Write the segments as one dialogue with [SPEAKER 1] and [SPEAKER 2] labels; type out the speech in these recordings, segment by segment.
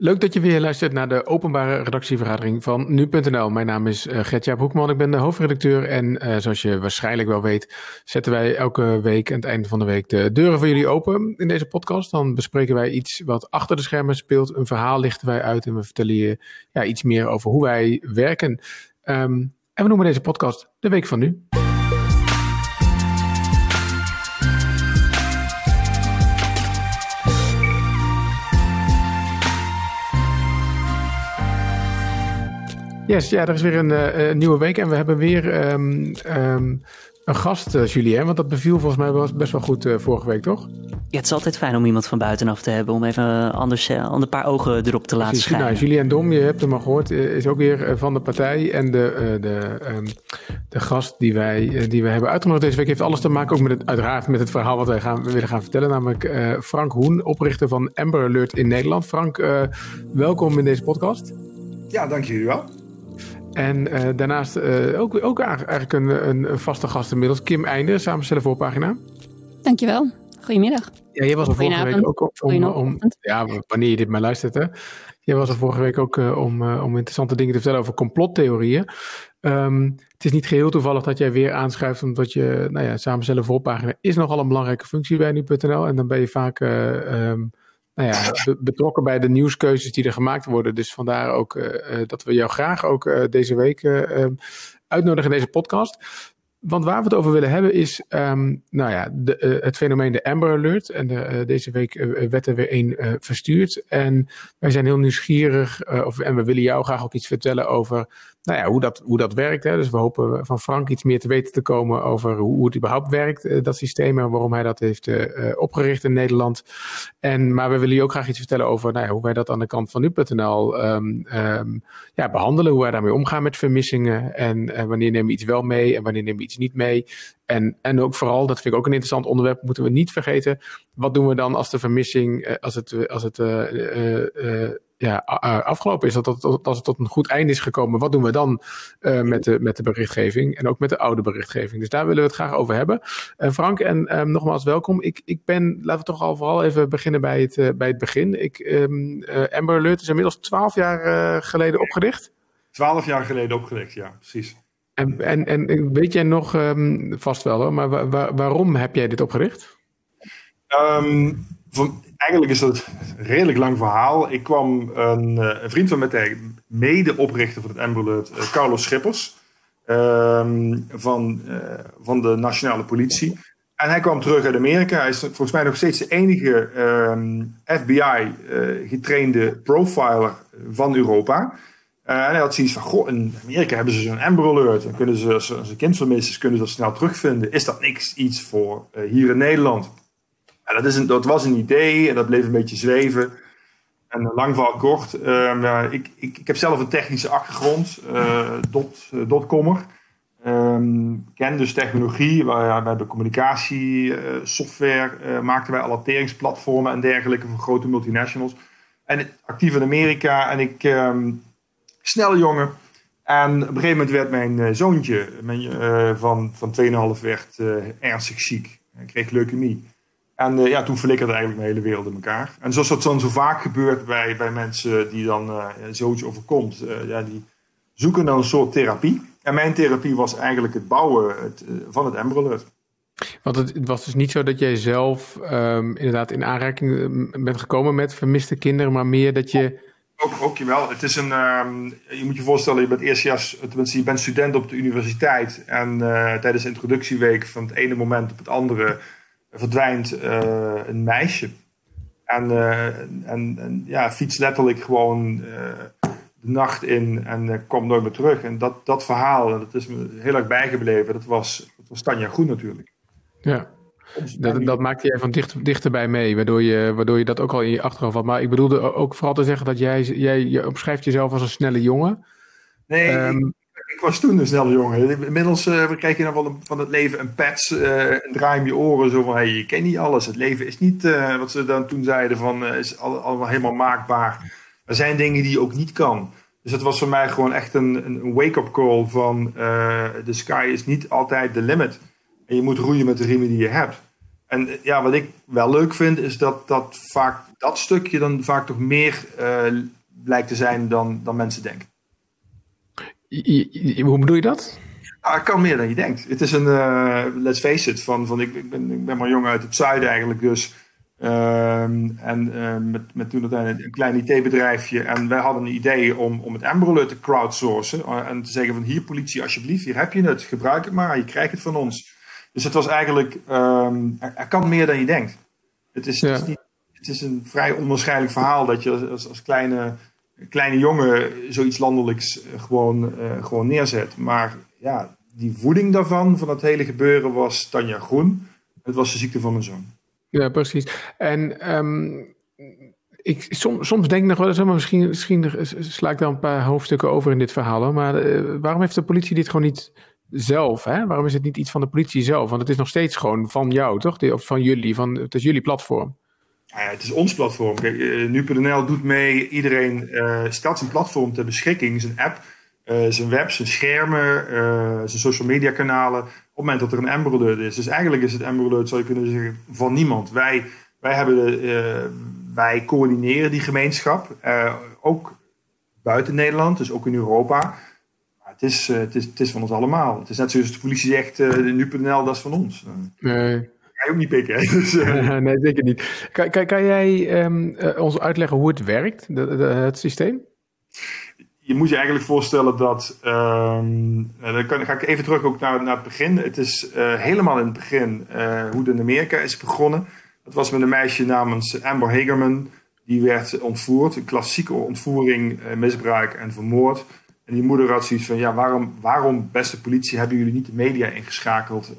[SPEAKER 1] Leuk dat je weer luistert naar de openbare redactievergadering van nu.nl. Mijn naam is uh, Gertjaap Hoekman, ik ben de hoofdredacteur en uh, zoals je waarschijnlijk wel weet zetten wij elke week aan het einde van de week de deuren voor jullie open in deze podcast. Dan bespreken wij iets wat achter de schermen speelt, een verhaal lichten wij uit en we vertellen je ja, iets meer over hoe wij werken. Um, en we noemen deze podcast de Week van Nu. Yes, ja, er is weer een uh, nieuwe week en we hebben weer um, um, een gast, uh, Julien. Want dat beviel volgens mij was best wel goed uh, vorige week, toch?
[SPEAKER 2] Ja, het is altijd fijn om iemand van buitenaf te hebben. Om even anders een paar ogen erop te laten schijnen.
[SPEAKER 1] Nou, Julien Dom, je hebt hem al gehoord, is ook weer van de partij. En de, de, um, de gast die wij, die we hebben uitgenodigd deze week heeft alles te maken ook met het, uiteraard met het verhaal wat wij gaan, willen gaan vertellen. Namelijk Frank Hoen, oprichter van Amber Alert in Nederland. Frank, welkom in deze podcast.
[SPEAKER 3] Ja, dank jullie wel.
[SPEAKER 1] En uh, daarnaast uh, ook, ook eigenlijk een, een, vaste gast inmiddels, Kim Einde, samenstellen voor pagina.
[SPEAKER 4] Dankjewel. Goedemiddag.
[SPEAKER 1] Ja, jij was er vorige week ook om, om, ja, wanneer je dit maar luistert hè. Jij was er vorige week ook uh, om, om interessante dingen te vertellen over complottheorieën. Um, het is niet geheel toevallig dat jij weer aanschuift, omdat je, nou ja, samenstellen voor pagina is nogal een belangrijke functie bij nu.nl. En dan ben je vaak um, nou ja, betrokken bij de nieuwskeuzes die er gemaakt worden. Dus vandaar ook uh, dat we jou graag ook uh, deze week uh, uitnodigen in deze podcast. Want waar we het over willen hebben is um, nou ja, de, het fenomeen de Amber Alert. En de, deze week werd er weer één verstuurd. En wij zijn heel nieuwsgierig of, en we willen jou graag ook iets vertellen over nou ja, hoe, dat, hoe dat werkt. Hè. Dus we hopen van Frank iets meer te weten te komen over hoe, het überhaupt werkt, uh, dat systeem, en waarom hij dat heeft uh, opgericht in Nederland. En, maar we willen je ook graag iets vertellen over nou ja, hoe wij dat aan de kant van nu.nl um, um, ja, behandelen, hoe wij daarmee omgaan met vermissingen en wanneer nemen we iets wel mee en wanneer nemen we iets niet mee. En, en ook vooral, dat vind ik ook een interessant onderwerp, moeten we niet vergeten, wat doen we dan als de vermissing, als het, als het ja, afgelopen is, dat, dat, als het tot een goed einde is gekomen, wat doen we dan uh, met, de, met de berichtgeving en ook met de oude berichtgeving? Dus daar willen we het graag over hebben. Uh, Frank, en um, nogmaals welkom. Ik, ik ben, laten we toch al vooral even beginnen bij het, uh, bij het begin. Ik, um, Amber Alert is inmiddels twaalf jaar geleden opgericht.
[SPEAKER 3] Twaalf jaar geleden opgericht, ja, precies.
[SPEAKER 1] En, en, en weet jij nog, um, vast wel hoor, maar wa wa waarom heb jij dit opgericht?
[SPEAKER 3] Um, eigenlijk is dat een redelijk lang verhaal. Ik kwam een, eh, een vriend van mij mede-oprichter van het Amber Alert, uh, Carlos Schippers, um, van, uh, van de nationale politie. En hij kwam terug uit Amerika. Hij is volgens mij nog steeds de enige ehm, FBI-getrainde profiler van Europa. en hij had zoiets van, goh, in Amerika hebben ze zo'n Amber Alert. Dan kunnen ze, als een kind vermissen, kunnen ze dat snel terugvinden. Is dat niks iets voor hier in Nederland? Dat, is dat was een idee en dat bleef een beetje zweven. En lang verhaal kort, uh, ik, ik, ik, heb zelf een technische achtergrond, uh, dot, uh, dotcommer. Um, ken dus technologie, waar, bij de communicatie, software maakten wij alloteringsplatformen en dergelijke voor grote multinationals. En actief in Amerika en ik, um, snelle jongen. En op een gegeven moment werd mijn zoontje mijn, van, van 2,5 werd ernstig ziek. Hij kreeg leukemie. En uh, ja, toen flikkerde eigenlijk mijn hele wereld in elkaar. En zoals dat dan zo vaak gebeurt bij, bij mensen die dan uh, zoiets overkomt, uh, ja, die zoeken dan een soort therapie. En mijn therapie was eigenlijk het bouwen het, van het Amber Alert.
[SPEAKER 1] Want het, het, was dus niet zo dat jij zelf um, inderdaad in aanraking bent gekomen met vermiste kinderen, maar meer dat je...
[SPEAKER 3] Ook, ook wel. Het is een, um, je moet je voorstellen, je bent eerstjaars, tenminste je bent student op de universiteit. En tijdens de introductieweek van het ene moment op het andere verdwijnt uh, een meisje. En, uh, en, en, ja, fiets letterlijk gewoon uh, de nacht in en komt nooit meer terug. En dat, dat verhaal, dat is me heel erg bijgebleven. Dat was, dat was Tanja Groen natuurlijk.
[SPEAKER 1] Ja. Dat, dat maakte jij van dicht, dichterbij mee, waardoor je, waardoor je dat ook al in je achterhoofd had. Maar ik bedoelde ook vooral te zeggen dat jij, jij je omschrijft jezelf als een snelle jongen.
[SPEAKER 3] Nee, um, ik was toen een snelle jongen. Inmiddels uh, krijg je dan van, van het leven een pets, uh, draai je oren. Zo van, je kent niet alles. Het leven is niet, uh, wat ze dan toen zeiden, van, is allemaal helemaal maakbaar. Er zijn dingen die je ook niet kan. Dus het was voor mij gewoon echt een, een wake-up call van, de sky is niet altijd de limit. En je moet roeien met de riemen die je hebt. En ja, wat ik wel leuk vind, is dat, dat vaak dat stukje dan vaak toch meer blijkt te zijn dan, dan mensen denken.
[SPEAKER 1] Hoe bedoel je dat?
[SPEAKER 3] Nou, het kan meer dan je denkt. Het is een, let's face it, van, van ik, ik, ben, ik ben maar jong uit het zuiden eigenlijk, dus Ehm, en uh, met, met toen een, een klein IT-bedrijfje. En wij hadden een idee om, om het Amber Alert te crowdsourcen. Uh, en te zeggen van hier politie alsjeblieft, hier heb je het. Gebruik het maar, je krijgt het van ons. Dus het was eigenlijk, um, er, er, kan meer dan je denkt. Het is, het is, niet, het is een vrij onwaarschijnlijk verhaal dat je als, als kleine, kleine jongen zoiets landelijks eh, gewoon, gewoon neerzet. Maar ja, die voeding daarvan, van het hele gebeuren, was Tanja Groen. Het was de ziekte van mijn zoon.
[SPEAKER 1] Ja, precies. En um, ik, soms, denk ik nog wel eens, misschien, misschien sla ik dan een paar hoofdstukken over in dit verhaal. Maar waarom heeft de politie dit gewoon niet zelf? Hè? Waarom is het niet iets van de politie zelf? Want het is nog steeds gewoon van jou, toch? Of van jullie, van, het is jullie platform.
[SPEAKER 3] Ja, het is ons platform. Uh, Nu.nl doet mee, iedereen uh, stelt zijn platform ter beschikking, zijn app, zijn web, zijn schermen, zijn social media kanalen het moment dat er een Amber is. Dus eigenlijk is het Amber zou je kunnen zeggen, van niemand. Wij, wij, hebben de, wij coördineren die gemeenschap, ook buiten Nederland, dus ook in Europa. Maar het is, het, is, het is van ons allemaal. Het is net zoals de politie zegt, nu.nl, dat is van ons.
[SPEAKER 1] Nee.
[SPEAKER 3] Ga je ook niet pikken.
[SPEAKER 1] Dus, nee, zeker niet. Kan, kan, kan jij um, ons uitleggen hoe het werkt, de, de, het systeem?
[SPEAKER 3] je moet je eigenlijk voorstellen dat. Um, dan kan, ga ik even terug ook naar, naar het begin. Het is uh, helemaal in het begin uh, hoe het in Amerika is begonnen. Dat was met een meisje namens Amber Hagerman. Die werd ontvoerd. Een klassieke ontvoering, uh, misbruik en vermoord. En die moeder had zoiets van: ja, waarom, waarom, beste politie, hebben jullie niet de media ingeschakeld?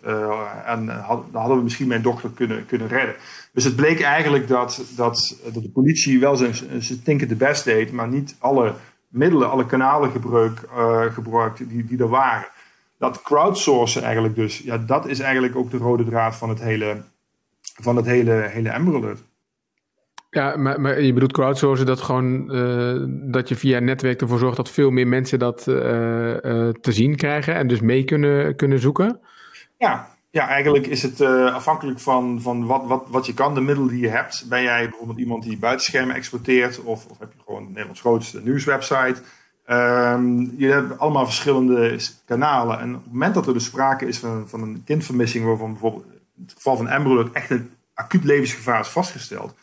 [SPEAKER 3] en had, dan hadden we misschien mijn dochter kunnen, kunnen redden. Dus het bleek eigenlijk dat, dat, dat de politie wel zijn, zijn de best deed, maar niet alle middelen, alle kanalen gebruik, uh, gebruikt die, die er waren. Dat crowdsourcen eigenlijk dus, ja, dat is eigenlijk ook de rode draad van het hele, van het hele, hele Amber.
[SPEAKER 1] Ja, maar, je bedoelt crowdsourcen dat gewoon uh, dat je via netwerk ervoor zorgt dat veel meer mensen dat uh, te zien krijgen en dus mee kunnen, kunnen zoeken?
[SPEAKER 3] Ja, ja, eigenlijk is het afhankelijk van, van wat, wat, wat je kan, de middelen die je hebt. Ben jij bijvoorbeeld iemand die buitenschermen exporteert, of, of heb je gewoon Nederlands grootste nieuwswebsite? Um, je hebt allemaal verschillende kanalen. En op het moment dat er dus sprake is van, van een kindvermissing, waarvan bijvoorbeeld in het geval van Amber echt een acuut levensgevaar is vastgesteld.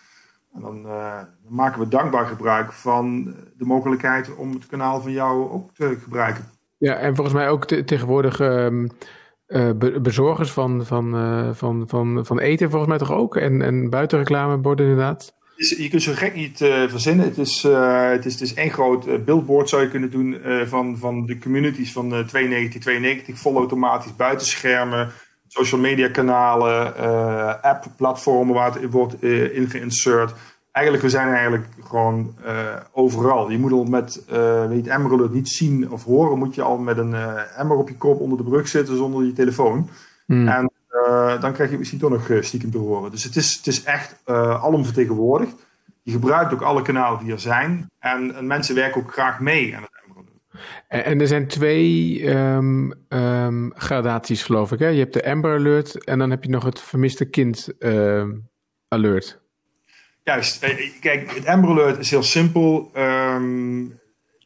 [SPEAKER 3] En dan, uh, dan maken we dankbaar gebruik van de mogelijkheid om het kanaal van jou ook te gebruiken.
[SPEAKER 1] Ja, en volgens mij ook tegenwoordig. Um uh, bezorgers van, van, uh, van, van, van eten volgens mij toch ook? En, en buitenreclameborden inderdaad?
[SPEAKER 3] Je kunt zo gek niet verzinnen. Het is, het, is, het is één groot billboard zou je kunnen doen van, van de communities van 9292. Volautomatisch buitenschermen, social media kanalen, app-platformen waar het wordt in geïnsert eigenlijk, we zijn eigenlijk gewoon uh, overal. Je moet al met, uh, weet je, Emerald niet zien of horen, moet je al met een uh, emmer op je kop onder de brug zitten zonder je telefoon. Hmm. En dan krijg je misschien toch nog stiekem te horen. Dus het is, het is echt alomvertegenwoordigd. Je gebruikt ook alle kanalen die er zijn. En, en mensen werken ook graag mee aan het Emerald.
[SPEAKER 1] En, er zijn twee um, um, gradaties, geloof ik. Hè? Je hebt de Amber Alert en dan heb je nog het vermiste kind alert.
[SPEAKER 3] Juist. Eh, kijk, het Amber Alert is heel simpel. Ehm,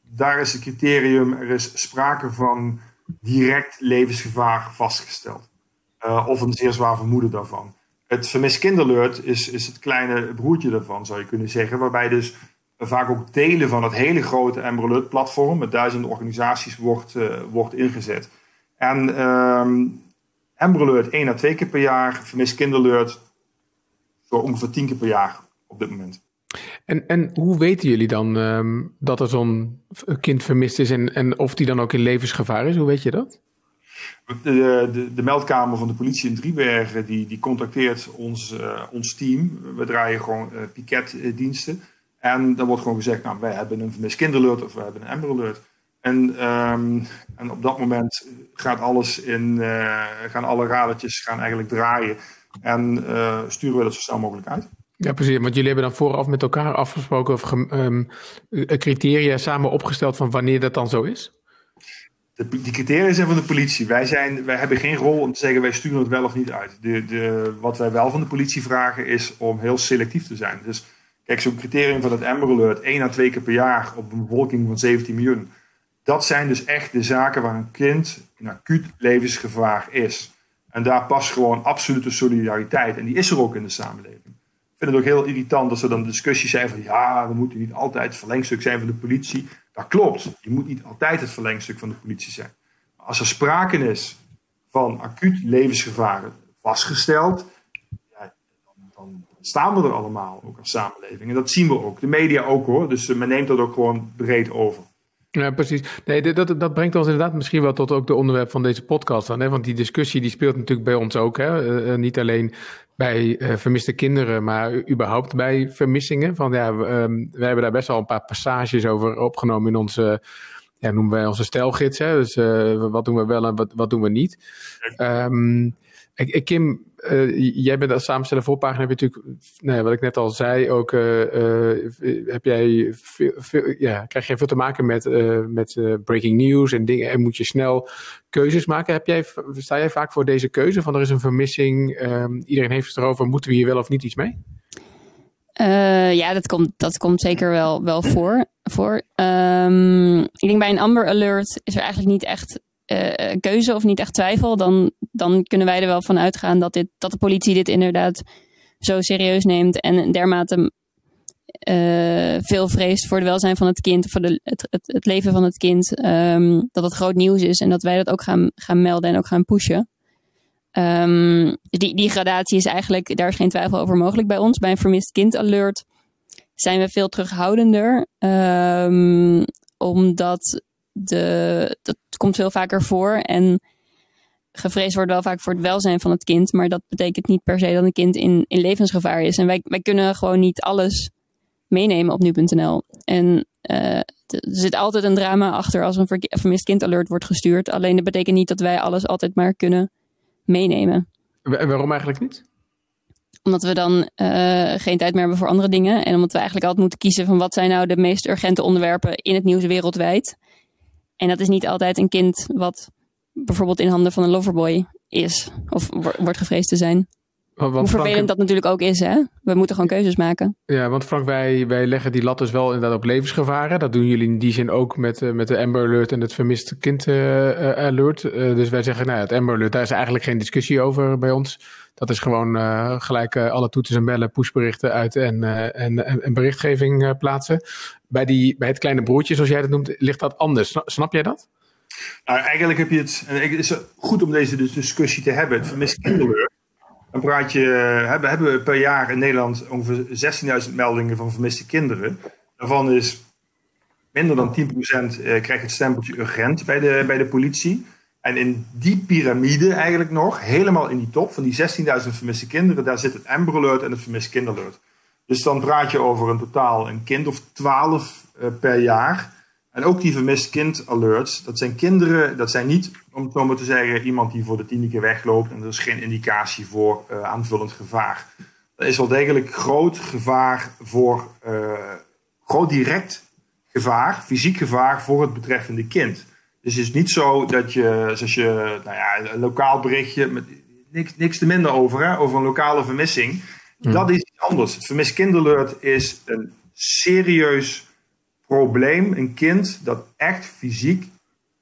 [SPEAKER 3] daar is het criterium, er is sprake van direct levensgevaar vastgesteld. Uh, of een zeer zwaar vermoeden daarvan. Het vermist kinderalert is, is het kleine broertje daarvan, zou je kunnen zeggen. Waarbij dus vaak ook delen van het hele grote Amber Alert platform met duizenden organisaties wordt, uh, wordt ingezet. En um, Amber Alert één à twee keer per jaar, vermist kinderalert zo ongeveer tien keer per jaar op dit moment.
[SPEAKER 1] En, en hoe weten jullie dan um, dat er zo'n kind vermist is en, en of die dan ook in levensgevaar is? Hoe weet je dat?
[SPEAKER 3] De, de, de meldkamer van de politie in Driebergen die, die contacteert ons, uh, ons team. We draaien gewoon uh, piketdiensten. En dan wordt gewoon gezegd, nou, wij hebben een vermist kinderalert of we hebben een Amber Alert. En, um, en op dat moment gaat alles in, uh, gaan alle radertjes gaan eigenlijk draaien. En sturen we dat zo snel mogelijk uit.
[SPEAKER 1] Ja, precies. Want jullie hebben dan vooraf met elkaar afgesproken of um, criteria samen opgesteld van wanneer dat dan zo is?
[SPEAKER 3] De, die criteria zijn van de politie. Wij, zijn, wij hebben geen rol om te zeggen wij sturen het wel of niet uit. De, de, wat wij wel van de politie vragen is om heel selectief te zijn. Dus Kijk, zo'n criterium van het Amber Alert, 1 à 2 keer per jaar op een bevolking van 17 miljoen. Dat zijn dus echt de zaken waar een kind in acuut levensgevaar is. En daar past gewoon absolute solidariteit. En die is er ook in de samenleving. Ik vind het ook heel irritant als er dan discussies zijn van ja, we moeten niet altijd het verlengstuk zijn van de politie. Dat klopt, je moet niet altijd het verlengstuk van de politie zijn. Maar als er sprake is van acuut levensgevaren vastgesteld, staan we er allemaal ook als samenleving. En dat zien we ook, de media ook hoor. Dus men neemt dat ook gewoon breed over.
[SPEAKER 1] Ja, precies. Nee, dat, dat brengt ons inderdaad misschien wel tot ook de onderwerp van deze podcast dan. Hè? Want die discussie die speelt natuurlijk bij ons ook. Hè? Uh, niet alleen bij uh, vermiste kinderen, maar überhaupt bij vermissingen. Van, ja, we, um, we, hebben daar best wel een paar passages over opgenomen in onze, ja, noemen wij onze stijlgids. Hè? Dus uh, wat doen we wel en wat, wat doen we niet. Um, Kim, uh, jij bent als samensteller voorpagina, heb je natuurlijk, nou, wat ik net al zei, ook uh, heb jij veel, ja, krijg je veel te maken met, met breaking news en dingen en moet je snel keuzes maken. Heb jij, sta jij vaak voor deze keuze van er is een vermissing, um, iedereen heeft het erover, moeten we hier wel of niet iets mee?
[SPEAKER 4] Ja, dat komt, dat komt zeker wel, wel voor. voor. Um, ik denk bij een Amber Alert is er eigenlijk niet echt uh, keuze of niet echt twijfel, dan, dan kunnen wij er wel van uitgaan dat, dit, dat de politie dit inderdaad zo serieus neemt en dermate uh, veel vreest voor het welzijn van het kind, voor de, het, het, leven van het kind, um, dat het groot nieuws is en dat wij dat ook gaan, gaan melden en ook gaan pushen. Um, die, die gradatie is eigenlijk, daar is geen twijfel over mogelijk bij ons. Bij een vermist kind alert zijn we veel terughoudender, um, omdat de, dat komt veel vaker voor. En gevreesd wordt wel vaak voor het welzijn van het kind. Maar dat betekent niet per se dat een kind in, in levensgevaar is. En wij, wij kunnen gewoon niet alles meenemen op nu.nl. En uh, er zit altijd een drama achter als een vermist kind alert wordt gestuurd. Alleen dat betekent niet dat wij alles altijd maar kunnen meenemen.
[SPEAKER 1] En waarom eigenlijk niet?
[SPEAKER 4] Omdat we dan uh, geen tijd meer hebben voor andere dingen. En omdat we eigenlijk altijd moeten kiezen van wat zijn nou de meest urgente onderwerpen in het nieuws wereldwijd. En dat is niet altijd een kind wat bijvoorbeeld in handen van een loverboy is. Of wordt gevreesd te zijn. Want Hoe vervelend Frank, dat natuurlijk ook is, hè? We moeten gewoon keuzes maken.
[SPEAKER 1] Ja, want Frank, wij, wij leggen die lat dus wel inderdaad op levensgevaren. Dat doen jullie in die zin ook met, uh, met de Amber Alert en het vermiste kind uh, uh, alert. dus wij zeggen, nou ja, het Amber Alert, daar is eigenlijk geen discussie over bij ons. Dat is gewoon gelijk alle toetsen en bellen, pushberichten uit en, en, en, berichtgeving plaatsen. Bij, die, bij het kleine broertje, zoals jij dat noemt, ligt dat anders. Snap jij dat?
[SPEAKER 3] Nou, eigenlijk heb je het. Het is goed om deze discussie te hebben. Het vermist kinderalert dan praat je, we hebben per jaar in Nederland ongeveer 16.000 meldingen van vermiste kinderen. Daarvan is minder dan 10% eh, krijgt het stempeltje urgent bij de, bij de politie. En in die piramide eigenlijk nog, helemaal in die top van die 16.000 vermiste kinderen, daar zit het Amber en het vermist kinderalert. Dus dan praat je over een totaal een kind of 12 uh, eh, per jaar. En ook die vermist kind alerts, dat zijn kinderen, dat zijn niet, om het zo maar te zeggen, iemand die voor de tiende keer wegloopt en er is geen indicatie voor uh, aanvullend gevaar. Er is wel degelijk groot gevaar voor, uh, groot direct gevaar, fysiek gevaar voor het betreffende kind. Dus het is niet zo dat je, zoals je, nou ja, een lokaal berichtje, met niks, niks te minder over, hè, over een lokale vermissing. Hmm. Dat is iets anders. Het vermist kinderalert is een serieus probleem, een kind dat echt fysiek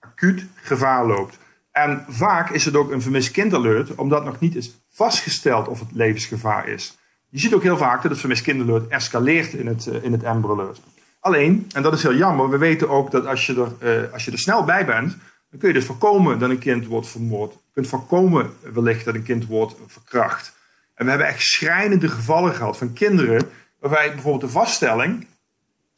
[SPEAKER 3] acuut gevaar loopt. En vaak is het ook een vermist kinderalert, omdat nog niet is vastgesteld of het levensgevaar is. Je ziet ook heel vaak dat het vermist kinderalert escaleert in het, uh, in het Amber Alert. Alleen, en dat is heel jammer, we weten ook dat als je, er, uh, als je er snel bij bent, dan kun je dus voorkomen dat een kind wordt vermoord. Je kunt voorkomen wellicht dat een kind wordt verkracht. En we hebben echt schrijnende gevallen gehad van kinderen waarbij bijvoorbeeld de vaststelling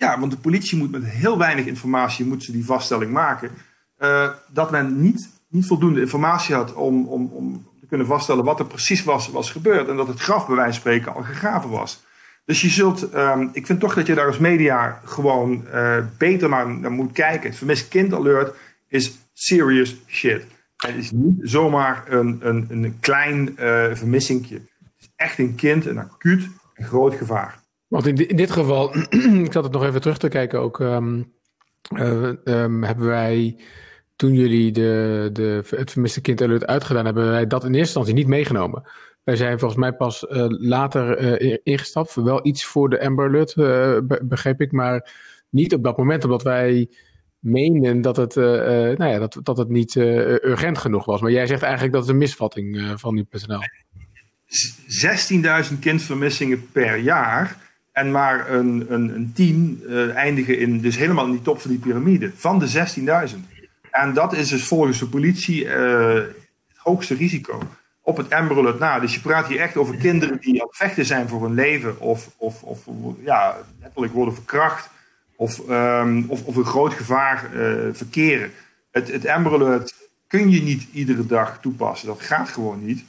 [SPEAKER 3] ja, want de politie moet met heel weinig informatie moet ze die vaststelling maken. Uh, dat men niet, niet voldoende informatie had om, om, om te kunnen vaststellen wat er precies was, was gebeurd. En dat het graf bij wijze van spreken al gegraven was. Dus je zult, um, ik vind toch dat je daar als media gewoon uh, beter naar, naar, moet kijken. Het vermist kind alert is serious shit. Het is niet zomaar een, een, een klein uh, vermissingje. Het is echt een kind, een acuut en groot gevaar.
[SPEAKER 1] Want in, in dit geval, ik zat het nog even terug te kijken ook, um, uh, um, hebben wij toen jullie de, de, het vermiste kind alert uitgedaan hebben, wij dat in eerste instantie niet meegenomen. wij zijn volgens mij pas later ingestapt. Wel iets voor de Amber Alert, begreep ik. Maar niet op dat moment, omdat wij menen dat het, nou ja, dat, dat het niet urgent genoeg was. Maar jij zegt eigenlijk dat het een misvatting van uw personeel.
[SPEAKER 3] 16.000 kindvermissingen per jaar. En maar een, een, een tien eindigen in, dus helemaal in die top van die piramide. Van de 16.000. En dat is dus volgens de politie uh, het hoogste risico op het Amber Alert na. Dus je praat hier echt over kinderen die aan vechten zijn voor hun leven. Of, of, of ja, letterlijk worden verkracht. Of, um, of, of een groot gevaar uh, verkeren. Het, het kun je niet iedere dag toepassen. Dat gaat gewoon niet.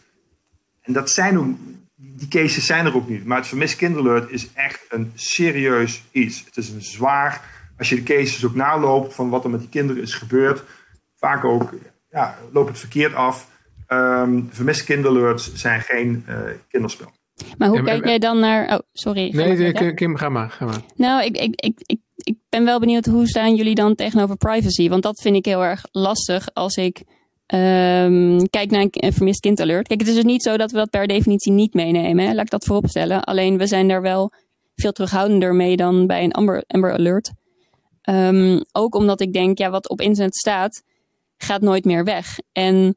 [SPEAKER 3] En dat zijn ook, die cases zijn er ook niet. Maar het vermist kinderalert is echt een serieus iets. Het is een zwaar als je de cases ook naloopt van wat er met die kinderen is gebeurd, vaak ook ja, loopt het verkeerd af. Um, kinderalerts zijn geen uh, kinderspel.
[SPEAKER 4] Maar hoe kijk jij dan naar. Oh, sorry.
[SPEAKER 1] Nee, Kim, ga maar, ga maar.
[SPEAKER 4] Nou, ik, ik, ik, ik, ik ben wel benieuwd hoe staan jullie dan tegenover privacy? Want dat vind ik heel erg lastig als ik um, kijk naar een vermist kind alert. Kijk, het is dus niet zo dat we dat per definitie niet meenemen. Hè? Laat ik dat vooropstellen. Alleen we zijn daar wel veel terughoudender mee dan bij een Amber, Amber Alert. Um, ook omdat ik denk, ja, wat op internet staat, gaat nooit meer weg. En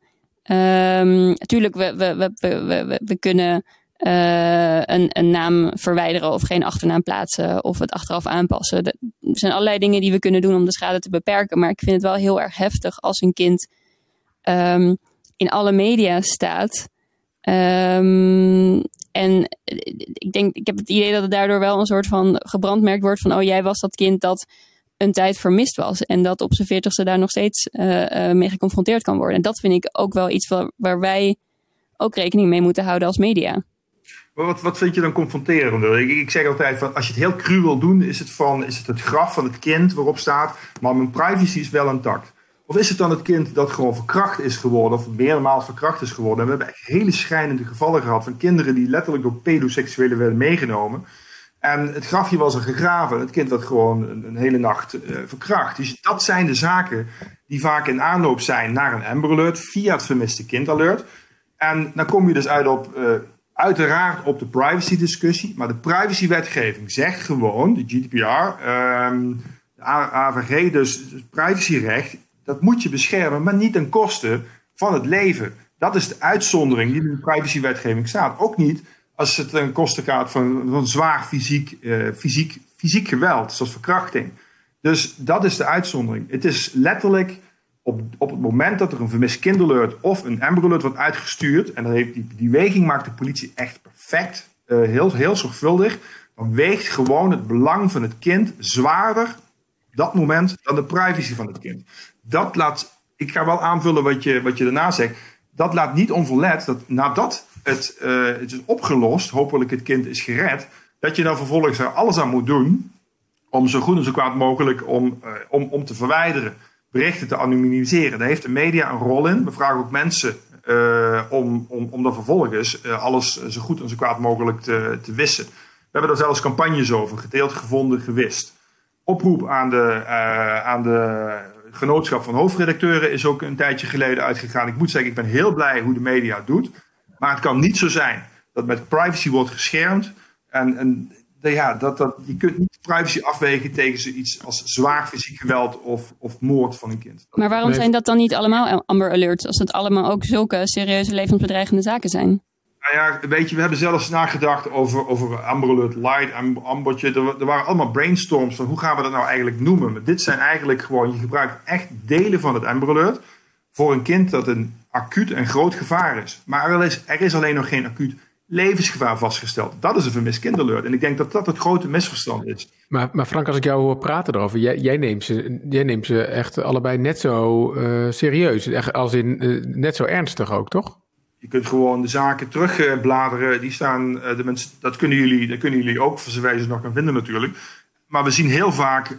[SPEAKER 4] natuurlijk, we, we, we, we, we kunnen uh, een, een naam verwijderen of geen achternaam plaatsen of het achteraf aanpassen. Er zijn allerlei dingen die we kunnen doen om de schade te beperken. Maar ik vind het wel heel erg heftig als een kind um, in alle media staat. Um, en ik denk, ik heb het idee dat het daardoor wel een soort van gebrandmerkt wordt van, oh jij was dat kind dat een tijd vermist was. En dat op zijn veertigste daar nog steeds uh, mee geconfronteerd kan worden. En dat vind ik ook wel iets waar, waar wij ook rekening mee moeten houden als media.
[SPEAKER 3] Wat, wat vind je dan confronterend? Ik, ik, zeg altijd van als je het heel cru wil doen, is het, van, is het het graf van het kind waarop staat, maar mijn privacy is wel intact. Of is het dan het kind dat gewoon verkracht is geworden, of meermaals verkracht is geworden? En we hebben echt hele schrijnende gevallen gehad van kinderen die letterlijk door pedoseksuelen werden meegenomen. En het grafje was er gegraven. Het kind werd gewoon een, hele nacht uh, verkracht. Dus dat zijn de zaken die vaak in aanloop zijn naar een Amber Alert via het vermiste kind alert. En dan kom je dus uit op, uh, uiteraard op de privacy discussie. Maar de privacywetgeving zegt gewoon, de GDPR, um, de AVG, dus, dus privacyrecht, dat moet je beschermen, maar niet ten koste van het leven. Dat is de uitzondering die in de privacywetgeving staat. Ook niet als het een kosten gaat van, van zwaar fysiek, uh, fysiek, fysiek geweld, zoals verkrachting. Dus dat is de uitzondering. Het is letterlijk op, op het moment dat er een vermist kinderalert of een Amber Alert wordt uitgestuurd, en dat heeft die, die weging maakt de politie echt perfect, uh, heel, heel zorgvuldig, dan weegt gewoon het belang van het kind zwaarder dat moment dan de privacy van het kind. Dat laat, ik ga wel aanvullen wat je, wat je daarna zegt, dat laat niet onverlet dat nadat het, uh, het is opgelost, hopelijk het kind is gered, dat je dan vervolgens er alles aan moet doen om zo goed en zo kwaad mogelijk om, uh, om, om te verwijderen, berichten te anonimiseren. Daar heeft de media een rol in. We vragen ook mensen uh, om, om, om dan vervolgens alles zo goed en zo kwaad mogelijk te, te wissen. We hebben daar zelfs campagnes over, gedeeld, gevonden, gewist. Oproep aan de, aan de genootschap van hoofdredacteuren is ook een tijdje geleden uitgegaan. Ik moet zeggen, ik ben heel blij hoe de media het doet. Maar het kan niet zo zijn dat met privacy wordt geschermd. En, en ja, dat, dat, je kunt niet privacy afwegen tegen zoiets als zwaar fysiek geweld of, of moord van een kind.
[SPEAKER 4] Maar waarom zijn dat dan niet allemaal Amber Alerts, als het allemaal ook zulke serieuze levensbedreigende zaken zijn?
[SPEAKER 3] Nou ja, weet je, we hebben zelfs nagedacht over, over Light, Ambertje. Er, er, waren allemaal brainstorms van hoe gaan we dat nou eigenlijk noemen. Maar dit zijn eigenlijk gewoon, je gebruikt echt delen van het Amber voor een kind dat een acuut en groot gevaar is. Maar er is, er is alleen nog geen acuut levensgevaar vastgesteld. Dat is een vermist kinderalert. En ik denk dat dat het grote misverstand is.
[SPEAKER 1] Maar, maar Frank, als ik jou hoor praten erover, jij, jij, neemt, ze, jij neemt ze echt allebei net zo uh, serieus. Echt als in uh, net zo ernstig ook, toch?
[SPEAKER 3] Je kunt gewoon de zaken terugbladeren. Die staan, uh, de mensen, dat, kunnen jullie, dat kunnen jullie ook, voor je ze nog kan vinden natuurlijk. Maar we zien heel vaak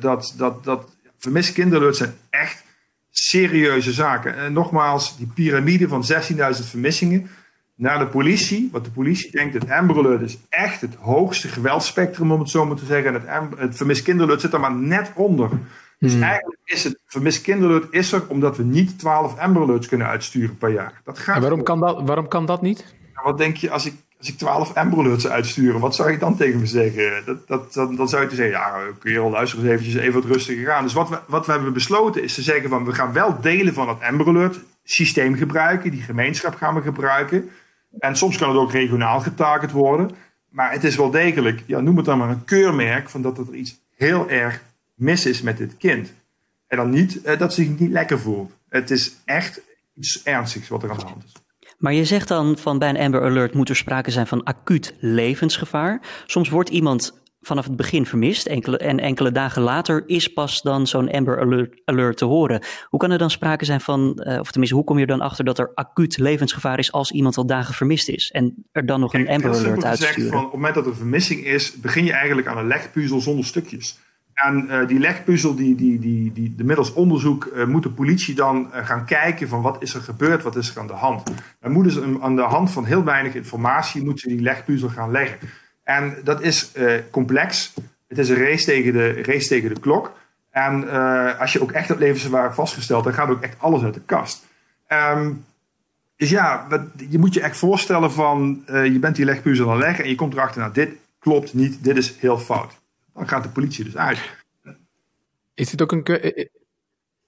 [SPEAKER 3] dat, dat, dat vermist zijn echt serieuze zaken. En nogmaals, die piramide van 16.000 vermissingen naar de politie. Wat de politie denkt, het Amber is echt het hoogste geweldspectrum, om het zo maar te zeggen. En het, het zit er maar net onder. Dus hmm. eigenlijk is het vermist kinderalert is er omdat we niet 12 Amber Alerts kunnen uitsturen per jaar.
[SPEAKER 1] Dat gaat en waarom kan dat, waarom kan dat niet?
[SPEAKER 3] wat denk je als ik, als ik 12 Amber Alerts uitsturen? Wat zou je dan tegen me zeggen? Dat, dat, dan, dan zou je te zeggen, ja, kun je al luisteren eens eventjes even wat rustiger gaan. Dus wat we, wat we hebben besloten is te zeggen van, we gaan wel delen van het Alert systeem gebruiken. Die gemeenschap gaan we gebruiken. En soms kan het ook regionaal getarget worden. Maar het is wel degelijk, ja, noem het dan maar een keurmerk van dat er iets heel erg mis is met dit kind. En dan niet eh, dat ze zich niet lekker voelt. Het is echt iets ernstigs wat er aan de hand is.
[SPEAKER 2] Maar je zegt dan van bij een Amber Alert moet er sprake zijn van acuut levensgevaar. Soms wordt iemand vanaf het begin vermist enkele, en enkele dagen later is pas dan zo'n Amber alert, alert, te horen. Hoe kan er dan sprake zijn van, uh, of tenminste, hoe kom je er dan achter dat er acuut levensgevaar is als iemand al dagen vermist is en er dan nog een Amber Alert?
[SPEAKER 3] Van, op het moment dat er vermissing is, begin je eigenlijk aan een legpuzzel zonder stukjes. En uh, die legpuzzel, die, die, die, die, de middels onderzoek, uh, moet de politie dan uh, gaan kijken van wat is er gebeurd, wat is er aan de hand. Dan moeten ze aan de hand van heel weinig informatie, moeten ze die legpuzzel gaan leggen. En dat is complex. Het is een race tegen de, race tegen de klok. En als je ook echt het levensgevaar vastgesteld, dan gaat ook echt alles uit de kast. Um, dus ja, je moet je echt voorstellen van, je bent die legpuzzel aan het leggen en je komt erachter, nou dit klopt niet, dit is heel fout. Dan gaat de politie dus uit.
[SPEAKER 1] Is dit ook een. Eh, eh,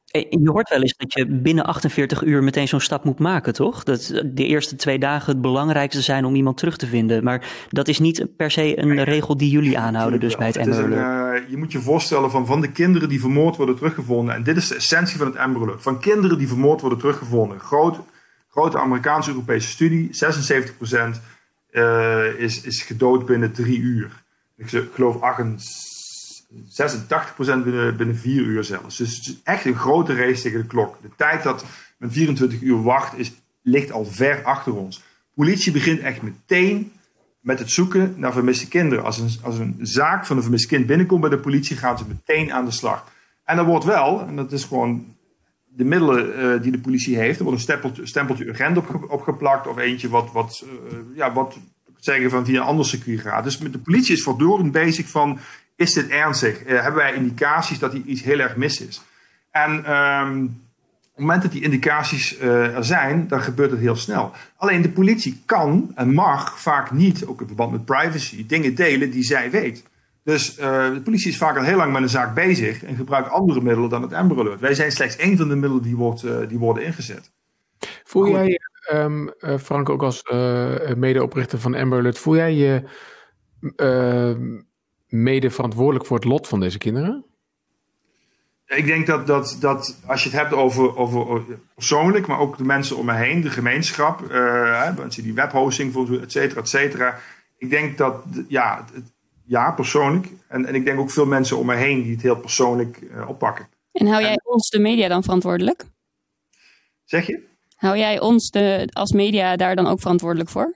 [SPEAKER 2] eh, je hoort wel eens dat je binnen 48 uur meteen zo'n stap moet maken, toch? Dat de eerste twee dagen het belangrijkste zijn om iemand terug te vinden. Maar dat is niet per se een regel die jullie aanhouden, dus bij het Amber
[SPEAKER 3] Alert. je moet je voorstellen van, van de kinderen die vermoord worden teruggevonden. En dit is de essentie van het Amber Alert. Van kinderen die vermoord worden teruggevonden. Groot, grote Amerikaanse-Europese studie. 76% uh, is, is gedood binnen drie uur ik geloof 86% binnen, binnen 4 uur zelfs. Dus het is echt een grote race tegen de klok. De tijd dat men 24 uur wacht, is, ligt al ver achter ons. Politie begint echt meteen met het zoeken naar vermiste kinderen. Als een, als een zaak van een vermist kind binnenkomt bij de politie, gaan ze meteen aan de slag. En er wordt wel, en dat is gewoon de middelen uh, die de politie heeft, er wordt een stempeltje, urgent op, opgeplakt of eentje wat, wat, uh, ja, wat zeggen van via een ander circuit gaat. Dus de politie is voortdurend bezig van, is dit ernstig? Uh, hebben wij indicaties dat hier iets heel erg mis is? En um, op het moment dat die indicaties uh, er zijn, dan gebeurt het heel snel. Alleen de politie kan en mag vaak niet, ook in verband met privacy, dingen delen die zij weet. Dus uh, de politie is vaak al heel lang met een zaak bezig en gebruikt andere middelen dan het Amber Alert. Wij zijn slechts één van de middelen die, wordt, uh, die worden ingezet.
[SPEAKER 1] Voel jij um, uh, Frank, ook als uh, medeoprichter van Amber Alert, voel jij je uh, mede verantwoordelijk voor het lot van deze kinderen?
[SPEAKER 3] Ik denk dat, dat, dat als je het hebt over, over persoonlijk, maar ook de mensen om me heen, de gemeenschap, mensen die webhosting et cetera, et cetera. Ik denk dat, ja, ja persoonlijk. En, en ik denk ook veel mensen om me heen die het heel persoonlijk oppakken.
[SPEAKER 4] En hou jij en, ons, de media, dan verantwoordelijk?
[SPEAKER 3] Zeg je?
[SPEAKER 4] Hou jij ons de, als media daar dan ook verantwoordelijk voor?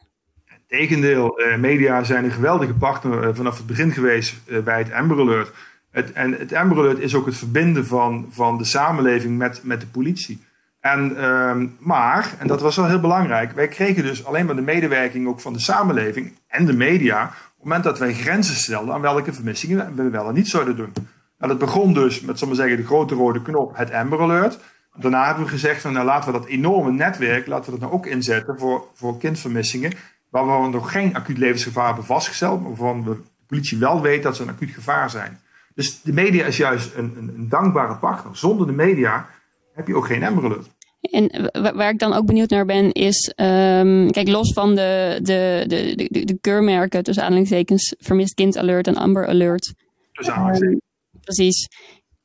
[SPEAKER 3] Tegendeel, uh, media zijn een geweldige partner uh, vanaf het begin geweest uh, bij het Amber Alert. Het, en het Amber Alert is ook het verbinden van, van de samenleving met, met de politie. En, ehm, maar, en dat was wel heel belangrijk, wij kregen dus alleen maar de medewerking ook van de samenleving en de media. op het moment dat wij grenzen stelden aan welke vermissingen we wel en niet zouden doen. Nou, dat begon dus met, we zeggen, de grote rode knop, het Amber Alert. Daarna hebben we gezegd nou laten we dat enorme netwerk, laten we dat nou ook inzetten voor, voor kindvermissingen. Waar we nog geen acuut levensgevaar hebben vastgesteld, maar waarvan de politie wel weet dat ze een acuut gevaar zijn. Dus de media is juist een, een, een dankbare partner. Zonder de media heb je ook geen Amber.
[SPEAKER 4] En waar ik dan ook benieuwd naar ben, is, um, kijk, los van de, de, de, de, de keurmerken, tussen aanhalingstekens, vermist kind alert en Amber Alert.
[SPEAKER 3] Tussen aanhalingstekens.
[SPEAKER 4] Um, precies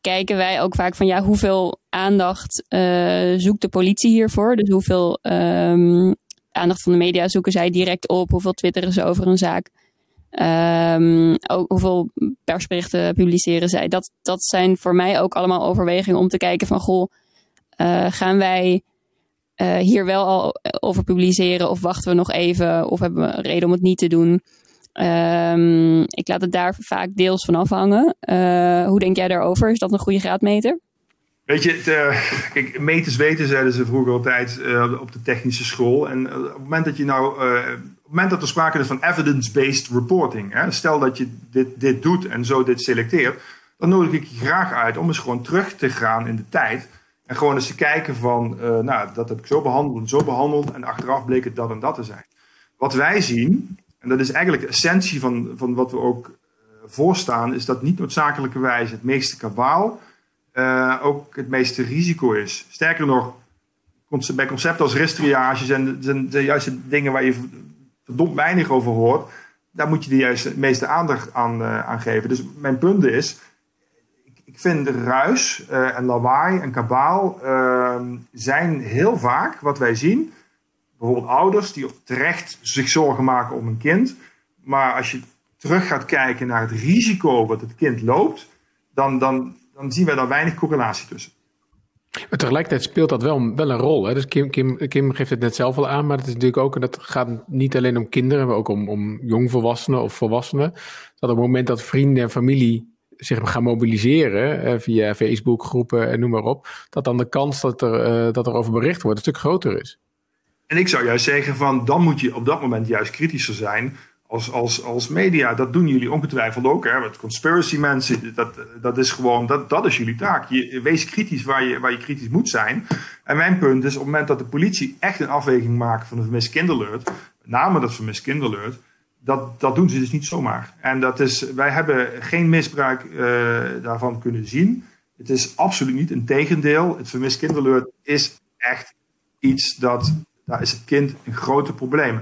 [SPEAKER 4] kijken wij ook vaak van ja, hoeveel aandacht uh, zoekt de politie hiervoor? Dus hoeveel um, aandacht van de media zoeken zij direct op? Hoeveel twitteren ze over een zaak? Um, ook hoeveel persberichten publiceren zij? Dat, dat zijn voor mij ook allemaal overwegingen om te kijken van goh, uh, gaan wij uh, hier wel al over publiceren of wachten we nog even of hebben we reden om het niet te doen? Um, ik laat het daar vaak deels van afhangen. Uh, hoe denk jij daarover? Is dat een goede graadmeter?
[SPEAKER 3] Weet je, kijk, meters weten zeiden ze vroeger altijd uh, op de technische school. En op het moment dat je nou, op het moment dat er sprake is van evidence-based reporting, hè, stel dat je dit, dit doet en zo dit selecteert, dan nodig ik je graag uit om eens gewoon terug te gaan in de tijd. En gewoon eens te kijken van, nou, dat heb ik zo behandeld en zo behandeld en achteraf bleek het dat en dat te zijn. wat wij zien, en dat is eigenlijk de essentie van, van wat we ook uh, voorstaan, is dat niet noodzakelijkerwijs het meeste kabaal uh, ook het meeste risico is. Sterker nog, bij concepten als ristriage zijn, zijn de juiste dingen waar je verdomd weinig over hoort. Daar moet je de juiste meeste aandacht aan, uh, aan geven. Dus mijn punt is, ik, ik vind ruis en lawaai en kabaal ehm, zijn heel vaak wat wij zien bijvoorbeeld ouders die terecht zich zorgen maken om een kind. Maar als je terug gaat kijken naar het risico wat het kind loopt, dan, dan, dan zien we daar weinig correlatie tussen.
[SPEAKER 1] Maar tegelijkertijd speelt dat wel, wel een rol. Hè? Dus Kim, Kim, Kim geeft het net zelf al aan, maar het is natuurlijk ook, en dat gaat niet alleen om kinderen, maar ook om, om jongvolwassenen of volwassenen. Dat op het moment dat vrienden en familie zich gaan mobiliseren eh, via Facebook groepen en noem maar op, dat dan de kans dat er, uh, dat er over bericht wordt een stuk groter is.
[SPEAKER 3] En ik zou juist zeggen van dan moet je op dat moment juist kritischer zijn als, als, als media. Dat doen jullie ongetwijfeld ook. Hè? Conspiracy mensen, dat, dat is gewoon, dat, dat is jullie taak. Je, wees kritisch waar je, waar je kritisch moet zijn. En mijn punt is op het moment dat de politie echt een afweging maakt van een vermist kinderleurt, met name dat vermist kinderleurt, dat, dat doen ze dus niet zomaar. En dat is, wij hebben geen misbruik uh, daarvan kunnen zien. Het is absoluut niet een tegendeel. Het vermist kinderleurt is echt iets dat daar is het kind een grote probleem.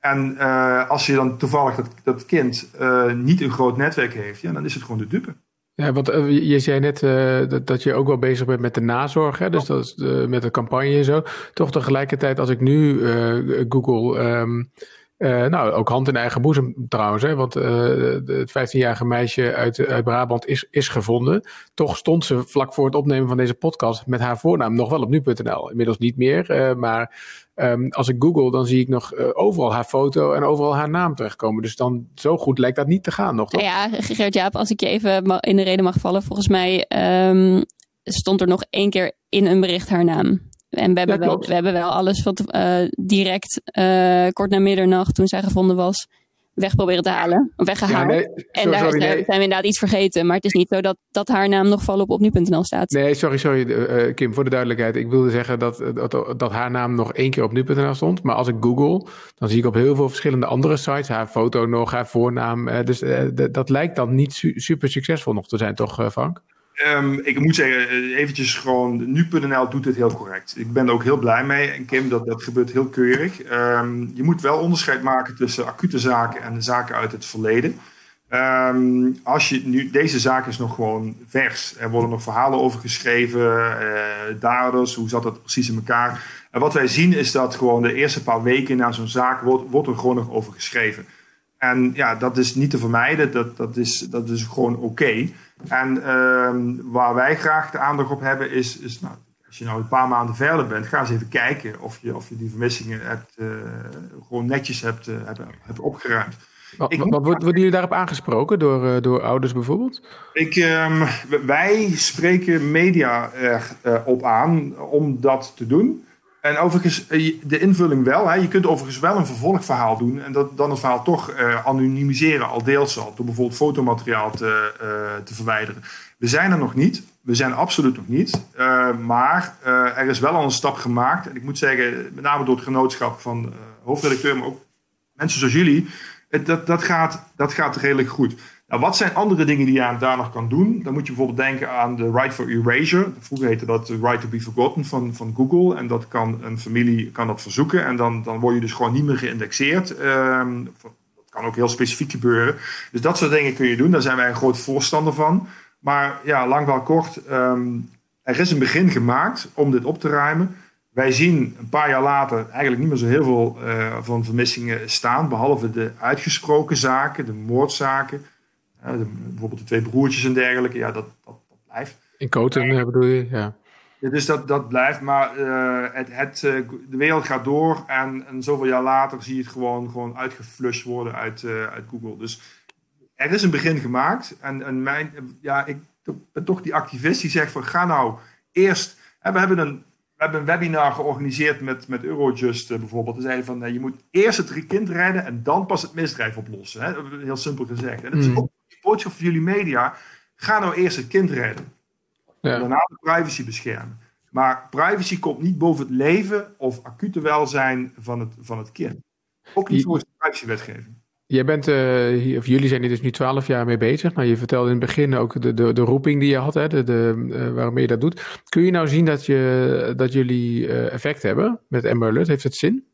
[SPEAKER 3] En uh, als je dan toevallig dat, dat kind uh, niet een groot netwerk heeft, ja, dan is het gewoon de dupe.
[SPEAKER 1] Ja, want uh, je zei net dat, dat, je ook wel bezig bent met de nazorg, hè? dus dat is met de campagne en zo. Toch tegelijkertijd, als ik nu Google um, uh, nou, ook hand in eigen boezem trouwens, hè, want uh, het 15-jarige meisje uit, uit Brabant is, is gevonden. Toch stond ze vlak voor het opnemen van deze podcast met haar voornaam nog wel op nu.nl. Inmiddels niet meer, maar um, als ik google, dan zie ik nog overal haar foto en overal haar naam terechtkomen. Dus dan zo goed lijkt dat niet te gaan nog, toch?
[SPEAKER 4] Ja, Gert-Jaap, als ik je even in de reden mag vallen, volgens mij um, stond er nog één keer in een bericht haar naam. En we hebben, wel, we hebben wel alles wat uh, direct uh, kort na middernacht, toen zij gevonden was, weg proberen te halen. Weggehaald. Ja, nee, en daar sorry, zijn we inderdaad iets vergeten. Maar het is niet zo dat, dat haar naam nog volop op nu.nl staat.
[SPEAKER 1] Nee, sorry, sorry uh, Kim, voor de duidelijkheid. Ik wilde zeggen dat, dat, dat haar naam nog één keer op nu.nl stond. Maar als ik google, dan zie ik op heel veel verschillende andere sites haar foto nog, haar voornaam. dus dat lijkt dan niet su super succesvol nog te zijn, toch Frank?
[SPEAKER 3] Um, ik moet zeggen, eh, eventjes gewoon, nu.nl doet het heel correct. Ik ben er ook heel blij mee. En Kim, dat, dat gebeurt heel keurig. Um, je moet wel onderscheid maken tussen acute zaken en zaken uit het verleden. Um, als je nu, deze zaak is nog gewoon vers. Er worden nog verhalen over geschreven, uh, daders, hoe zat dat precies in elkaar. En wat wij zien is dat gewoon de eerste paar weken na zo'n zaak wordt, wordt er gewoon nog over geschreven. En ja, dat is niet te vermijden, dat, dat, is, dat is gewoon oké. Okay. En uh, waar wij graag de aandacht op hebben is, is nou, als je nou een paar maanden verder bent, ga eens even kijken of je, of je die vermissingen hebt, uh, gewoon netjes hebt, uh, hebt, hebt opgeruimd.
[SPEAKER 1] Wat, ik, wat worden jullie daarop aangesproken door, uh, door ouders bijvoorbeeld?
[SPEAKER 3] Ik, um, wij spreken media erop aan om dat te doen. En overigens, eh, de invulling wel. Hè. Je kunt overigens wel een vervolgverhaal doen. En dat, dan het verhaal toch uh, anonimiseren, al deels al. Door bijvoorbeeld fotomateriaal te, uh, te verwijderen. We zijn er nog niet. We zijn absoluut nog niet. Maar er is wel al een stap gemaakt. En ik moet zeggen, met name door het genootschap van hoofdredacteur, maar ook mensen zoals jullie. dat, dat, gaat, dat gaat redelijk goed. Nou, wat zijn andere dingen die je daar nog kan doen? Dan moet je bijvoorbeeld denken aan de Right for Erasure. Vroeger heette dat de Right to be Forgotten van, van Google. En dat kan een familie kan dat verzoeken. En dan, dan word je dus gewoon niet meer geïndexeerd. Um, dat kan ook heel specifiek gebeuren. Dus dat soort dingen kun je doen. Daar zijn wij een groot voorstander van. Maar ja, lang wel kort. Um, er is een begin gemaakt om dit op te ruimen. Wij zien een paar jaar later eigenlijk niet meer zo heel veel uh, van vermissingen staan. Behalve de uitgesproken zaken, de moordzaken bijvoorbeeld de twee broertjes en dergelijke, ja, dat, dat, dat blijft.
[SPEAKER 1] In Koten bedoel je, ja.
[SPEAKER 3] ja. dus dat, dat blijft, maar uh, het, het, uh, de wereld gaat door en, en zoveel jaar later zie je het gewoon, gewoon uitgeflushed worden uit, uh, uit Google. Dus er is een begin gemaakt en, en mijn, ja, ik ben toch die activist die zegt van ga nou eerst, hè, we hebben een we hebben een webinar georganiseerd met, met Eurojust bijvoorbeeld. Ze zeiden van, je moet eerst het kind redden en dan pas het misdrijf oplossen. Hè? Heel simpel gezegd. En dat is mm. ook boodschap voor jullie media. Ga nou eerst het kind redden. Ja. Daarna de privacy beschermen. Maar privacy komt niet boven het leven of acute welzijn van het, van het kind. Ook niet volgens de privacywetgeving.
[SPEAKER 1] Jij bent, uh, of jullie zijn hier dus nu twaalf jaar mee bezig. Nou, je vertelde in het begin ook de, de, de roeping die je had, hè, de, de, uh, waarmee je dat doet. Kun je nou zien dat, je, dat jullie uh, effect hebben met Amber Alert? Heeft het zin?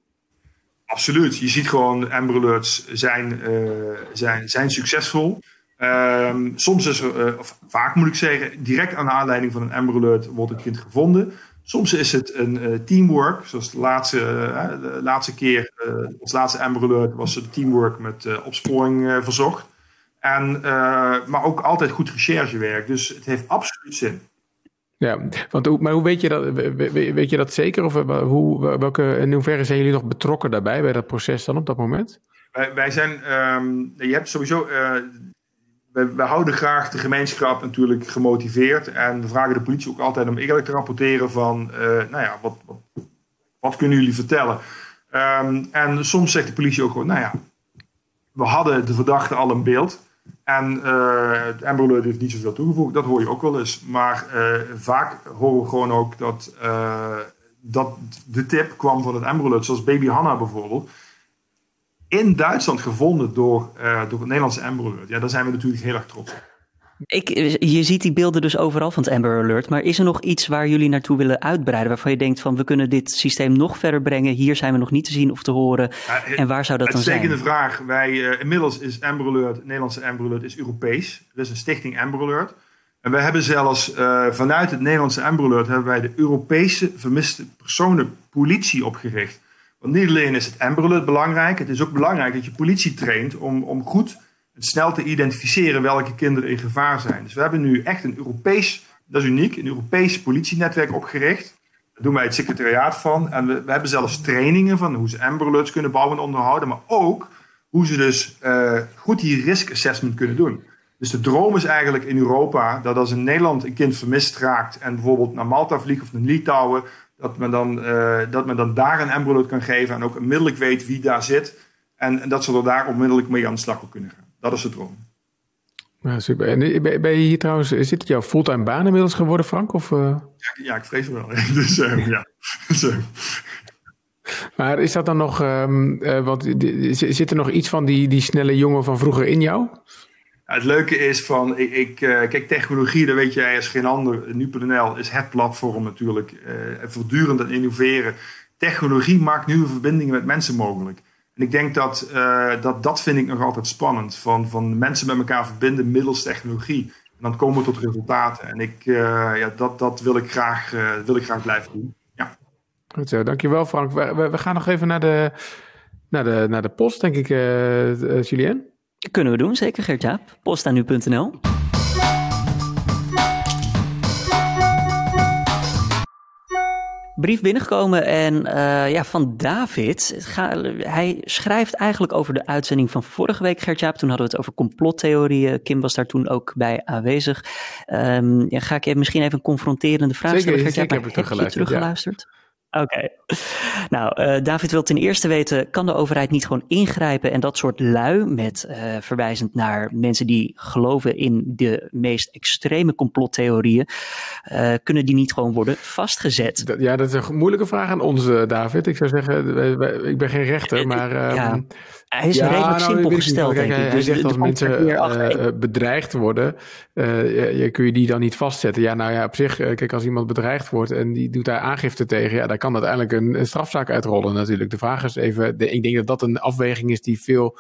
[SPEAKER 3] Absoluut. Je ziet gewoon Amber Alerts zijn, zijn, zijn succesvol. Um, soms is er, of vaak moet ik zeggen, direct aan de aanleiding van een Amber Alert wordt een kind gevonden. Soms is het een uh, teamwork, zoals de laatste, uh, de laatste keer, ons laatste Amber Alert was het teamwork met opsporing verzocht. En, maar ook altijd goed recherchewerk, dus het heeft absoluut zin.
[SPEAKER 1] Ja, want, maar hoe weet je dat, weet je dat zeker? Of hoe, welke, in hoeverre zijn jullie nog betrokken daarbij, bij dat proces dan op dat moment?
[SPEAKER 3] Wij, wij zijn, um, je hebt sowieso we, houden graag de gemeenschap natuurlijk gemotiveerd. En we vragen de politie ook altijd om eerlijk te rapporteren van, uh, nou ja, wat, wat, kunnen jullie vertellen? Um, en soms zegt de politie ook gewoon, nou ja, we hadden de verdachte al een beeld. En uh, het Amber heeft niet zoveel toegevoegd, dat hoor je ook wel eens. Maar uh, vaak horen we gewoon ook dat, dat de tip kwam van het Amber zoals Baby Hanna bijvoorbeeld in Duitsland gevonden door, uh, door het Nederlandse Amber Alert. Ja, daar zijn we natuurlijk heel erg trots op.
[SPEAKER 2] Ik, je ziet die beelden dus overal van het Amber Alert. Maar is er nog iets waar jullie naartoe willen uitbreiden? Waarvan je denkt van we kunnen dit systeem nog verder brengen. Hier zijn we nog niet te zien of te horen. en waar zou dat dan zijn?
[SPEAKER 3] Het is de vraag. Wij, uh, inmiddels is Amber Alert, het Nederlandse Amber Alert, is Europees. Er is een stichting Amber Alert. En we hebben zelfs uh, vanuit het Nederlandse Amber Alert hebben wij de Europese vermiste personen politie opgericht. Want niet alleen is het Amber Alert belangrijk, het is ook belangrijk dat je politie traint om, om goed en snel te identificeren welke kinderen in gevaar zijn. Dus we hebben nu echt een Europees, dat is uniek, een Europees politienetwerk opgericht. Daar doen wij het secretariaat van. En we, we hebben zelfs trainingen van hoe ze Amber Alerts kunnen bouwen en onderhouden, maar ook hoe ze dus uh, goed die risk assessment kunnen doen. Dus de droom is eigenlijk in Europa dat als in Nederland een kind vermist raakt en bijvoorbeeld naar Malta vliegt of naar Litouwen, dat men dan, uh, dat men dan daar een embryo kan geven en ook onmiddellijk weet wie daar zit. En, en, dat ze er daar onmiddellijk mee aan de slag kunnen gaan. Dat is de droom.
[SPEAKER 1] Ja, super. En eh, ben je hier trouwens, is dit jouw fulltime baan inmiddels geworden, Frank? Of, uh...
[SPEAKER 3] ja, ja, ik vrees wel. dus uh, ja.
[SPEAKER 1] maar is dat dan nog, um, want zit er nog iets van die, die snelle jongen van vroeger in jou?
[SPEAKER 3] Het leuke is van, ik, ik uh, kijk, technologie, dat weet jij als geen ander. Nu.nl is het platform natuurlijk. Uh, voortdurend aan innoveren. Technologie maakt nieuwe verbindingen met mensen mogelijk. En ik denk dat, uh, dat dat vind ik nog altijd spannend. Van, van mensen met elkaar verbinden middels technologie. En dan komen we tot resultaten. En ik, ja, dat, dat wil, ik graag, wil ik graag blijven doen. Ja.
[SPEAKER 1] Goed zo, dankjewel Frank. We, we, we gaan nog even naar de, naar de, naar de post, denk ik, Julien.
[SPEAKER 2] Kunnen we doen, zeker Gert-Jaap. Postanu.nl. Brief binnengekomen en uh, ja, van David. Ga, hij schrijft eigenlijk over de uitzending van vorige week, Gert-Jaap. Toen hadden we het over complottheorieën. Kim was daar toen ook bij aanwezig. Um, ja, ga ik je misschien even een confronterende vraag stellen, Gert-Jaap?
[SPEAKER 1] Heb, heb je teruggeluisterd?
[SPEAKER 2] Oké. Nou, uh, David wil ten eerste weten: kan de overheid niet gewoon ingrijpen en dat soort lui, met uh, verwijzend naar mensen die geloven in de meest extreme complottheorieën, uh, kunnen die niet gewoon worden vastgezet?
[SPEAKER 1] ja, dat is een moeilijke vraag aan ons, David. Ik zou zeggen, ik ben geen rechter, maar.
[SPEAKER 2] Ja. Um, hij is ja, redelijk nou, simpel gesteld, denk ik. Hij
[SPEAKER 1] dus zegt als mensen uh, bedreigd worden, uh, je, kun je die dan niet vastzetten? Ja, nou ja, op zich, kijk, als iemand bedreigd wordt en die doet daar aangifte tegen, ja, dan kan uiteindelijk een, een strafzaak uitrollen natuurlijk. De vraag is even, de, ik denk dat dat een afweging is die veel,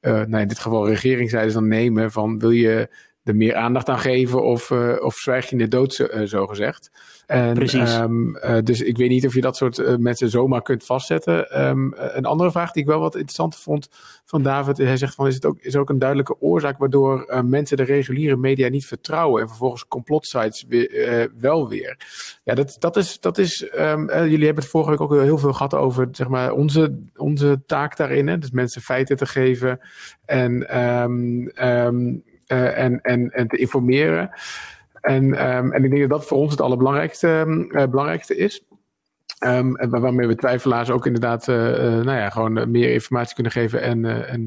[SPEAKER 1] nou in dit geval regeringszijde dan nemen van wil je er meer aandacht aan geven of, of zwijg je in de dood, zo, zo gezegd. En,
[SPEAKER 2] Precies.
[SPEAKER 1] Um, uh, dus ik weet niet of je dat soort uh, mensen zomaar kunt vastzetten. Um, een andere vraag die ik wel wat interessant vond van David. Hij zegt van is het ook, is er ook een duidelijke oorzaak waardoor uh, mensen de reguliere media niet vertrouwen. En vervolgens complotsites weer, wel weer. Ja, dat, dat is, dat is um, jullie hebben het vorige week ook heel veel gehad over zeg maar, onze, onze taak daarin. Hè? Dus mensen feiten te geven en, en, en, en te informeren. En, um, en ik denk dat dat voor ons het allerbelangrijkste um, uh, belangrijkste is. Um, waarmee we twijfelaars ook inderdaad uh, nou ja, gewoon meer informatie kunnen geven en, en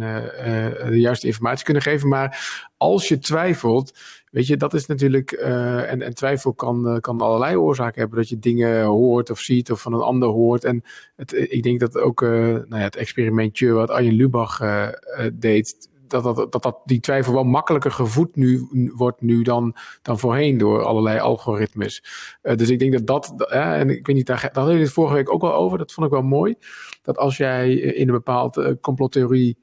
[SPEAKER 1] de juiste informatie kunnen geven. Maar als je twijfelt, weet je, dat is natuurlijk. en, en twijfel kan, kan allerlei oorzaken hebben. Dat je dingen hoort of ziet of van een ander hoort. En het, ik denk dat ook nou ja, het experimentje wat Arjen Lubach deed dat, dat, dat, die twijfel wel makkelijker gevoed nu, wordt nu dan, dan voorheen door allerlei algoritmes. Uh, dus ik denk dat dat, uh, en ik weet niet, daar, daar hadden jullie het vorige week ook wel over, dat vond ik wel mooi. Dat als jij in een bepaalde uh, complottheorie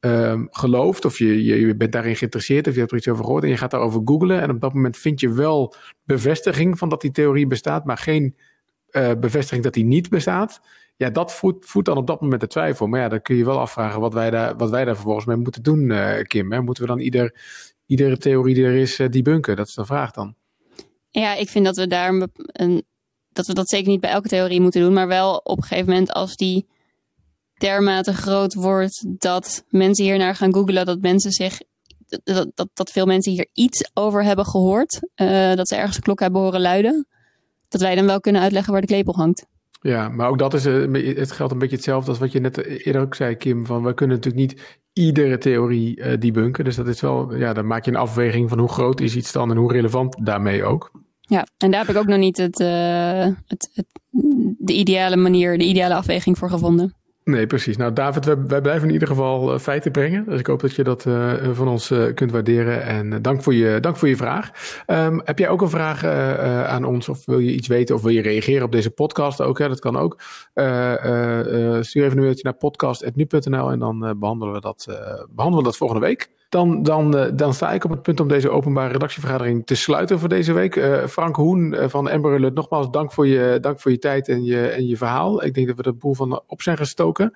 [SPEAKER 1] um, gelooft, of je, je, bent daarin geïnteresseerd, of je hebt er iets over gehoord en je gaat daarover googlen, en op dat moment vind je wel bevestiging van dat die theorie bestaat, maar geen bevestiging dat die niet bestaat ja, dat voedt, dan op dat moment de twijfel. Maar ja, dan kun je wel afvragen wat wij daar, wat wij daar vervolgens mee moeten doen, uh, Kim. Hè? Moeten we dan ieder, iedere theorie die er is uh, debunken? Dat is de vraag dan.
[SPEAKER 4] Ja, ik vind dat we daar een, dat we dat zeker niet bij elke theorie moeten doen, maar wel op een gegeven moment als die dermate groot wordt dat mensen hier naar gaan googlen, dat mensen zich dat, dat, dat veel mensen hier iets over hebben gehoord, uh, dat ze ergens een klok hebben horen luiden, dat wij dan wel kunnen uitleggen waar de klepel hangt.
[SPEAKER 1] Ja, maar ook dat is, uh, het geldt een beetje hetzelfde als wat je net eerder ook zei, Kim. Van we kunnen natuurlijk niet iedere theorie uh, debunken. Dus dat is wel, ja, dan maak je een afweging van hoe groot is iets dan en hoe relevant daarmee ook.
[SPEAKER 4] Ja, en daar heb ik ook nog niet het, het, het, de ideale manier, de ideale afweging voor gevonden.
[SPEAKER 1] Nee, precies. Nou, David, wij, blijven in ieder geval uh, feiten brengen. Dus ik hoop dat je dat uh, van ons uh, kunt waarderen. En dank, voor je, dank voor je vraag. Um, heb jij ook een vraag aan ons? Of wil je iets weten? Of wil je reageren op deze podcast ook? Hè? Dat kan ook. stuur even een mailtje naar podcast.nu.nl en dan behandelen, we dat, behandelen we dat volgende week. Dan, dan, uh, dan sta ik op het punt om deze openbare redactievergadering te sluiten voor deze week. Uh, Frank Hoen uh, van Alert, nogmaals dank voor je, dank voor je tijd en je, en je verhaal. Ik denk dat we de boel van op zijn gestoken.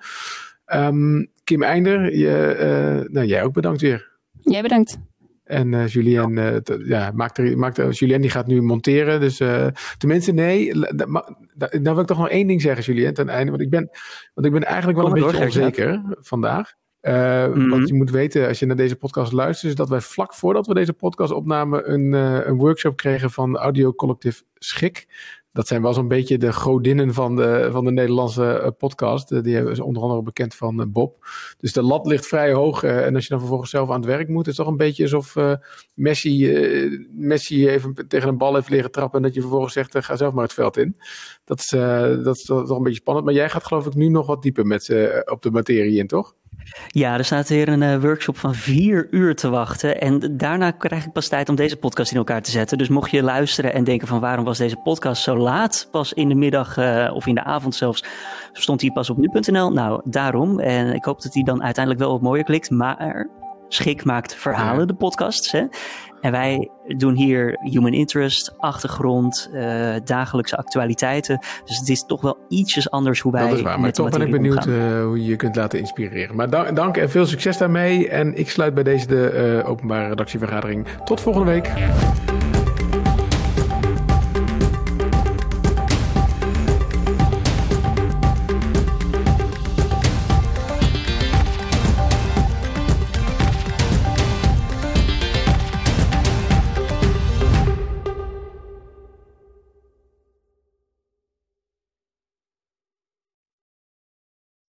[SPEAKER 1] Um, Kim Einder, je, nou, jij ook bedankt weer.
[SPEAKER 4] Jij bedankt.
[SPEAKER 1] En uh, Julien, uh, ja, maakt er, maakt er, Julien die gaat nu monteren. Dus uh, tenminste, nee. Nou wil ik toch nog één ding zeggen, Julien, ten einde. Want ik ben, want ik ben eigenlijk wel Kom een beetje onzeker vandaag. Uh, mm -hmm. Wat je moet weten als je naar deze podcast luistert, is dat wij vlak voordat we deze podcast opnamen een, uh, een workshop kregen van Audio Collective Schik. Dat zijn wel zo'n beetje de godinnen van de, van de Nederlandse uh, podcast. die is onder andere bekend van Bob. Dus de lat ligt vrij hoog. en als je dan vervolgens zelf aan het werk moet, is het toch een beetje alsof Messi, Messi even tegen een bal heeft leren trappen. En dat je vervolgens zegt: ga zelf maar het veld in. Dat is, dat is toch een beetje spannend. Maar jij gaat, geloof ik, nu nog wat dieper met ze op de materie in, toch?
[SPEAKER 2] Ja, er staat weer een uh, workshop van vier uur te wachten. En daarna krijg ik pas tijd om deze podcast in elkaar te zetten. Dus mocht je luisteren en denken van waarom was deze podcast zo laat? Pas in de middag uh, of in de avond zelfs stond hij pas op nu.nl. Nou, daarom. En ik hoop dat hij dan uiteindelijk wel wat mooier klikt. Maar Schik maakt verhalen, de podcasts. Hè? En wij doen hier human interest, achtergrond, uh, dagelijkse actualiteiten. Dus het is toch wel ietsjes anders hoe wij.
[SPEAKER 1] Dat is waar, maar toch ben ik benieuwd uh, hoe je je kunt laten inspireren. Maar dank, dank, en veel succes daarmee. En ik sluit bij deze de uh, openbare redactievergadering. Tot volgende week.